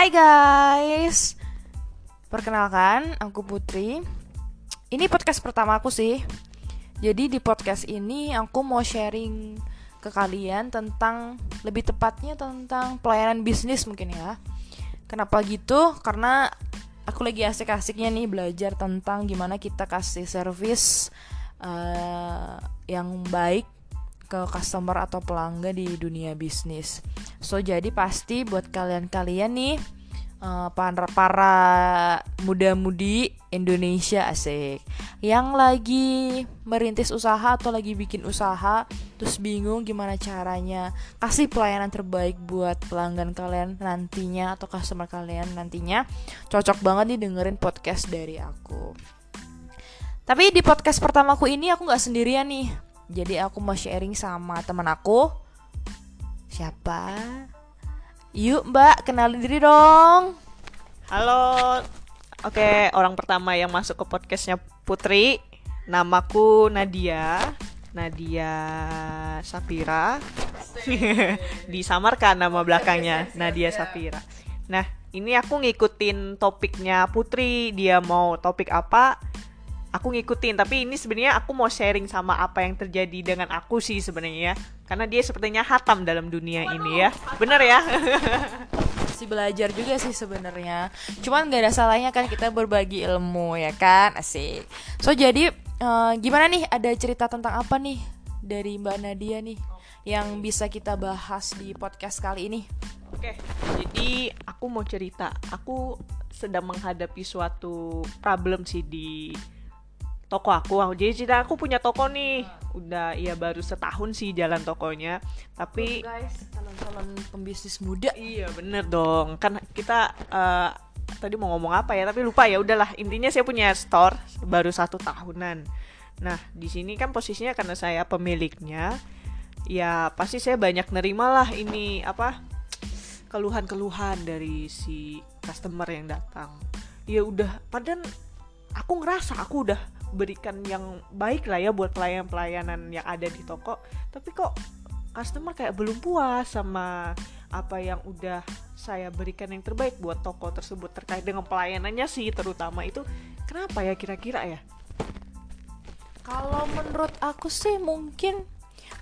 Hai guys Perkenalkan, aku Putri Ini podcast pertama aku sih Jadi di podcast ini aku mau sharing ke kalian tentang Lebih tepatnya tentang pelayanan bisnis mungkin ya Kenapa gitu? Karena aku lagi asik-asiknya nih belajar tentang gimana kita kasih service uh, yang baik ke customer atau pelanggan di dunia bisnis. So jadi pasti buat kalian-kalian nih uh, para para muda-mudi Indonesia asik yang lagi merintis usaha atau lagi bikin usaha terus bingung gimana caranya kasih pelayanan terbaik buat pelanggan kalian nantinya atau customer kalian nantinya cocok banget nih dengerin podcast dari aku. Tapi di podcast pertamaku ini aku nggak sendirian nih jadi aku mau sharing sama teman aku. Siapa? Yuk Mbak, kenalin diri dong. Halo. Oke, orang pertama yang masuk ke podcastnya Putri. Namaku Nadia. Nadia Sapira. Disamarkan nama belakangnya Nadia Sapira. Nah, ini aku ngikutin topiknya Putri. Dia mau topik apa? Aku ngikutin tapi ini sebenarnya aku mau sharing sama apa yang terjadi dengan aku sih sebenarnya karena dia sepertinya hatam dalam dunia Waduh, ini ya. Bener ya? Masih belajar juga sih sebenarnya. Cuman gak ada salahnya kan kita berbagi ilmu ya kan? Asik. So jadi uh, gimana nih? Ada cerita tentang apa nih dari mbak Nadia nih yang bisa kita bahas di podcast kali ini? Oke, jadi aku mau cerita. Aku sedang menghadapi suatu problem sih di toko aku. Jadi cerita aku punya toko nih. Udah ya baru setahun sih jalan tokonya. Tapi guys calon-calon pembisnis muda. Iya bener dong. Kan kita uh, tadi mau ngomong apa ya tapi lupa ya. Udahlah intinya saya punya store baru satu tahunan. Nah di sini kan posisinya karena saya pemiliknya ya pasti saya banyak nerima lah ini apa keluhan-keluhan dari si customer yang datang. Ya udah padahal aku ngerasa aku udah berikan yang baik lah ya buat pelayan-pelayanan yang ada di toko. Tapi kok customer kayak belum puas sama apa yang udah saya berikan yang terbaik buat toko tersebut terkait dengan pelayanannya sih terutama itu. Kenapa ya kira-kira ya? Kalau menurut aku sih mungkin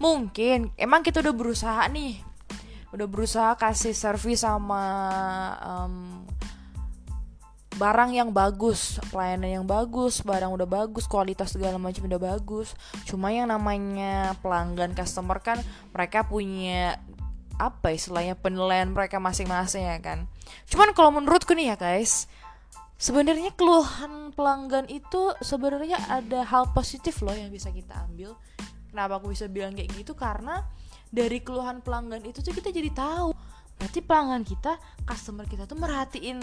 mungkin emang kita udah berusaha nih. Udah berusaha kasih servis sama um, barang yang bagus, pelayanan yang bagus, barang udah bagus, kualitas segala macam udah bagus. Cuma yang namanya pelanggan customer kan mereka punya apa istilahnya penilaian mereka masing-masing ya kan. Cuman kalau menurutku nih ya guys, sebenarnya keluhan pelanggan itu sebenarnya ada hal positif loh yang bisa kita ambil. Kenapa aku bisa bilang kayak gitu? Karena dari keluhan pelanggan itu tuh kita jadi tahu berarti pelanggan kita, customer kita tuh merhatiin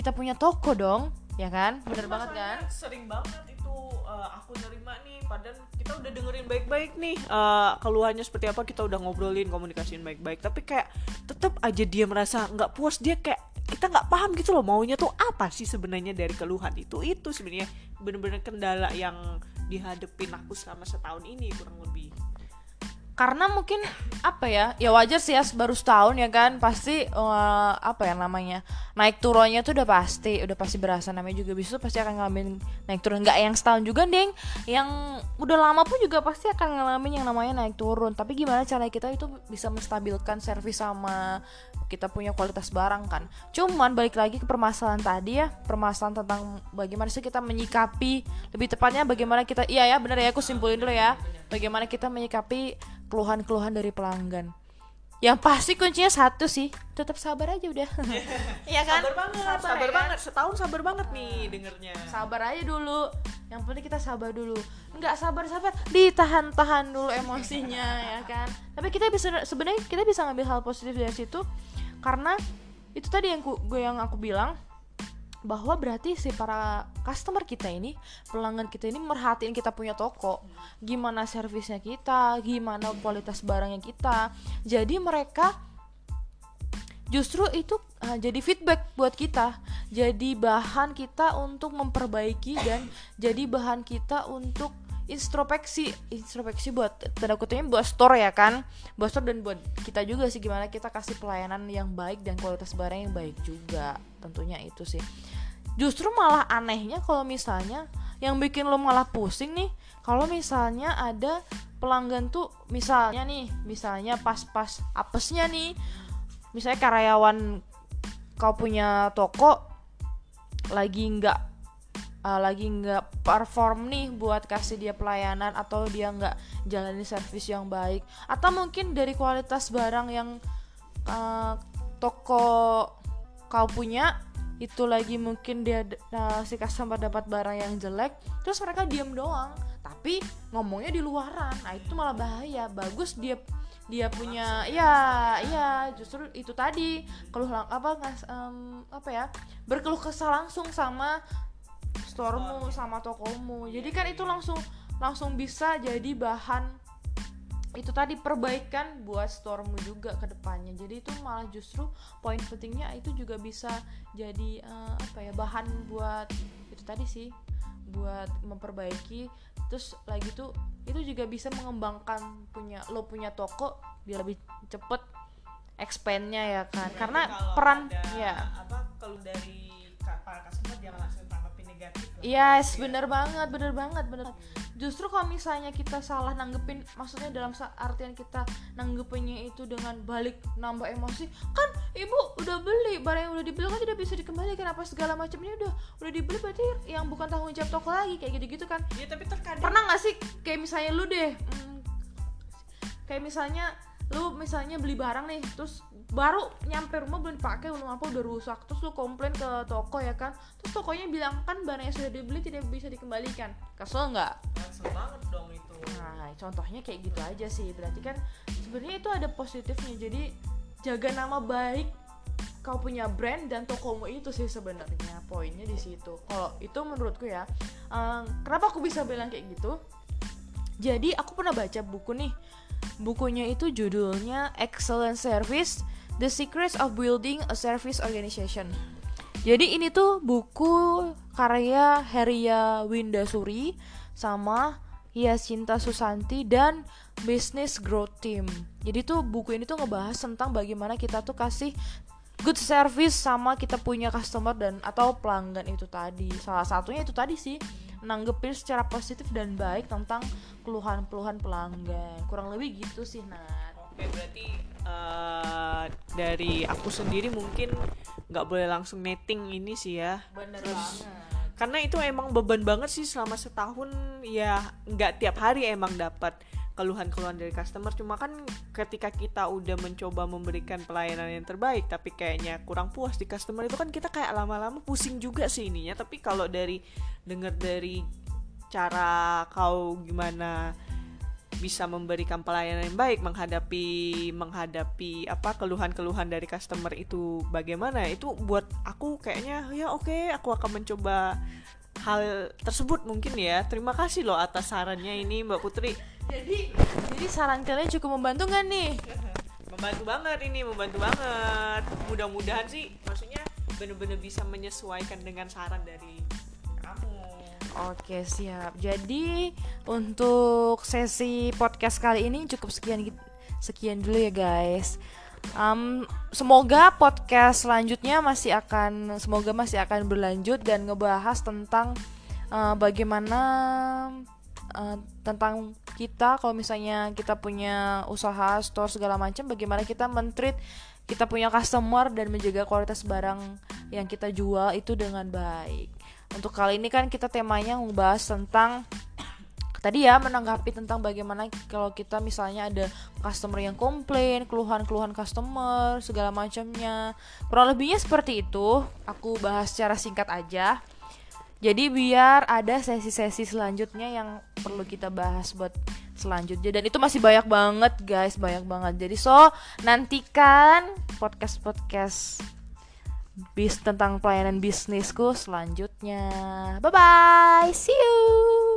kita punya toko dong ya kan? Bener banget kan? sering banget itu uh, aku nerima nih padahal kita udah dengerin baik-baik nih uh, keluhannya seperti apa kita udah ngobrolin komunikasiin baik-baik. Tapi kayak tetap aja dia merasa nggak puas dia kayak kita nggak paham gitu loh maunya tuh apa sih sebenarnya dari keluhan itu. Itu sebenarnya bener-bener kendala yang dihadepin aku selama setahun ini kurang lebih karena mungkin apa ya ya wajar sih ya baru setahun ya kan pasti uh, apa ya namanya naik turunnya tuh udah pasti udah pasti berasa. Namanya juga bisa pasti akan ngalamin naik turun. Nggak yang setahun juga deng. Yang udah lama pun juga pasti akan ngalamin yang namanya naik turun. Tapi gimana cara kita itu bisa menstabilkan servis sama kita punya kualitas barang kan? Cuman balik lagi ke permasalahan tadi ya permasalahan tentang bagaimana sih kita menyikapi lebih tepatnya bagaimana kita iya ya benar ya aku simpulin dulu ya. Bagaimana kita menyikapi keluhan-keluhan dari pelanggan. Yang pasti kuncinya satu sih tetap sabar aja udah. Ya kan? Sabar banget sabar, sabar ya banget. Kan? setahun sabar banget nih dengernya. Sabar aja dulu. Yang penting kita sabar dulu. Nggak sabar sabar ditahan-tahan dulu emosinya ya kan? Tapi kita bisa sebenarnya kita bisa ngambil hal positif dari situ karena itu tadi yang gue yang aku bilang bahwa berarti si para customer kita ini pelanggan kita ini merhatiin kita punya toko. Gimana servisnya kita gimana kualitas barangnya kita. Jadi mereka justru itu uh, jadi feedback buat kita. Jadi bahan kita untuk memperbaiki dan jadi bahan kita untuk introspeksi introspeksi buat tanda kutipnya buat store ya kan? Buat store dan buat kita juga sih gimana kita kasih pelayanan yang baik dan kualitas barang yang baik juga. Tentunya itu sih. Justru malah anehnya kalau misalnya yang bikin lo malah pusing nih kalau misalnya ada pelanggan tuh misalnya nih misalnya pas-pas apesnya nih misalnya karyawan kau punya toko lagi nggak uh, lagi nggak perform nih buat kasih dia pelayanan atau dia nggak jalani servis yang baik. Atau mungkin dari kualitas barang yang uh, toko kau punya itu lagi mungkin dia uh, si customer dapat barang yang jelek terus mereka diem doang. Tapi ngomongnya di luaran. Nah itu malah bahaya. Bagus dia dia punya ya iya justru itu tadi. Keluh apa ngas um, apa ya berkeluh kesah langsung sama storemu sama tokomu. Jadi kan itu langsung langsung bisa jadi bahan itu tadi perbaikan buat storemu juga ke depannya. Jadi itu malah justru poin pentingnya itu juga bisa jadi uh, apa ya bahan buat itu tadi sih buat memperbaiki. Terus lagi tuh itu juga bisa mengembangkan punya lo punya toko biar lebih cepet expandnya ya kan. Karena peran ada, ya. apa kalau dari para customer jangan langsung negatif yes ya. bener banget bener banget bener. Justru kalau misalnya kita salah nanggepin maksudnya dalam artian kita nanggepinnya itu dengan balik nambah emosi kan ibu udah beli barang yang udah dibeli kan tidak bisa dikembalikan apa segala macamnya udah udah dibeli berarti yang bukan tanggung jawab toko lagi kayak gitu gitu kan. Ya tapi terkadang pernah nggak sih kayak misalnya lu deh hmm, kayak misalnya lu misalnya beli barang nih terus baru nyampe rumah belum dipakai belum apa udah rusak terus lu komplain ke toko ya kan? Terus tokonya bilang kan barang yang sudah dibeli tidak bisa dikembalikan. Kesel nggak? Kesel banget dong itu. Nah contohnya kayak gitu aja sih. Berarti kan sebenarnya itu ada positifnya. Jadi jaga nama baik kau punya brand dan tokomu itu sih sebenarnya. Poinnya di situ. Kalau itu menurutku ya um, kenapa aku bisa bilang kayak gitu? Jadi aku pernah baca buku nih bukunya itu judulnya Excellent Service The Secrets of Building a Service Organization. Jadi ini tuh buku karya Heria Windasuri sama Yasinta Susanti dan Business Growth Team. Jadi tuh buku ini tuh ngebahas tentang bagaimana kita tuh kasih good service sama kita punya customer dan atau pelanggan itu tadi. Salah satunya itu tadi sih nanggepin secara positif dan baik tentang keluhan-keluhan pelanggan. Kurang lebih gitu sih, Nat. Oke, berarti uh, dari aku sendiri mungkin nggak boleh langsung netting ini sih ya. Bener Terus, banget. Karena itu emang beban banget sih selama setahun ya nggak tiap hari emang dapat keluhan-keluhan dari customer. Cuma kan ketika kita udah mencoba memberikan pelayanan yang terbaik tapi kayaknya kurang puas di customer itu kan kita kayak lama-lama pusing juga sih ininya. Tapi kalau dari dengar dari cara kau gimana bisa memberikan pelayanan yang baik menghadapi menghadapi apa keluhan-keluhan dari customer itu bagaimana itu buat aku kayaknya ya oke okay, aku akan mencoba hal tersebut mungkin ya. Terima kasih loh atas sarannya ini Mbak Putri jadi jadi saran kalian cukup membantu nggak nih membantu banget ini membantu banget mudah-mudahan sih maksudnya benar-benar bisa menyesuaikan dengan saran dari Oke siap. Jadi untuk sesi podcast kali ini cukup sekian sekian dulu ya guys. Um, semoga podcast selanjutnya masih akan semoga masih akan berlanjut dan ngebahas tentang uh, bagaimana uh, tentang kita kalau misalnya kita punya usaha store segala macam bagaimana kita mentreat kita punya customer dan menjaga kualitas barang yang kita jual itu dengan baik untuk kali ini kan kita temanya membahas tentang tadi ya menanggapi tentang bagaimana kalau kita misalnya ada customer yang komplain, keluhan-keluhan customer, segala macamnya. Kurang lebihnya seperti itu. Aku bahas secara singkat aja. Jadi biar ada sesi-sesi selanjutnya yang perlu kita bahas buat selanjutnya dan itu masih banyak banget guys, banyak banget. Jadi so nantikan podcast-podcast bis tentang pelayanan bisnisku selanjutnya. Bye bye, see you.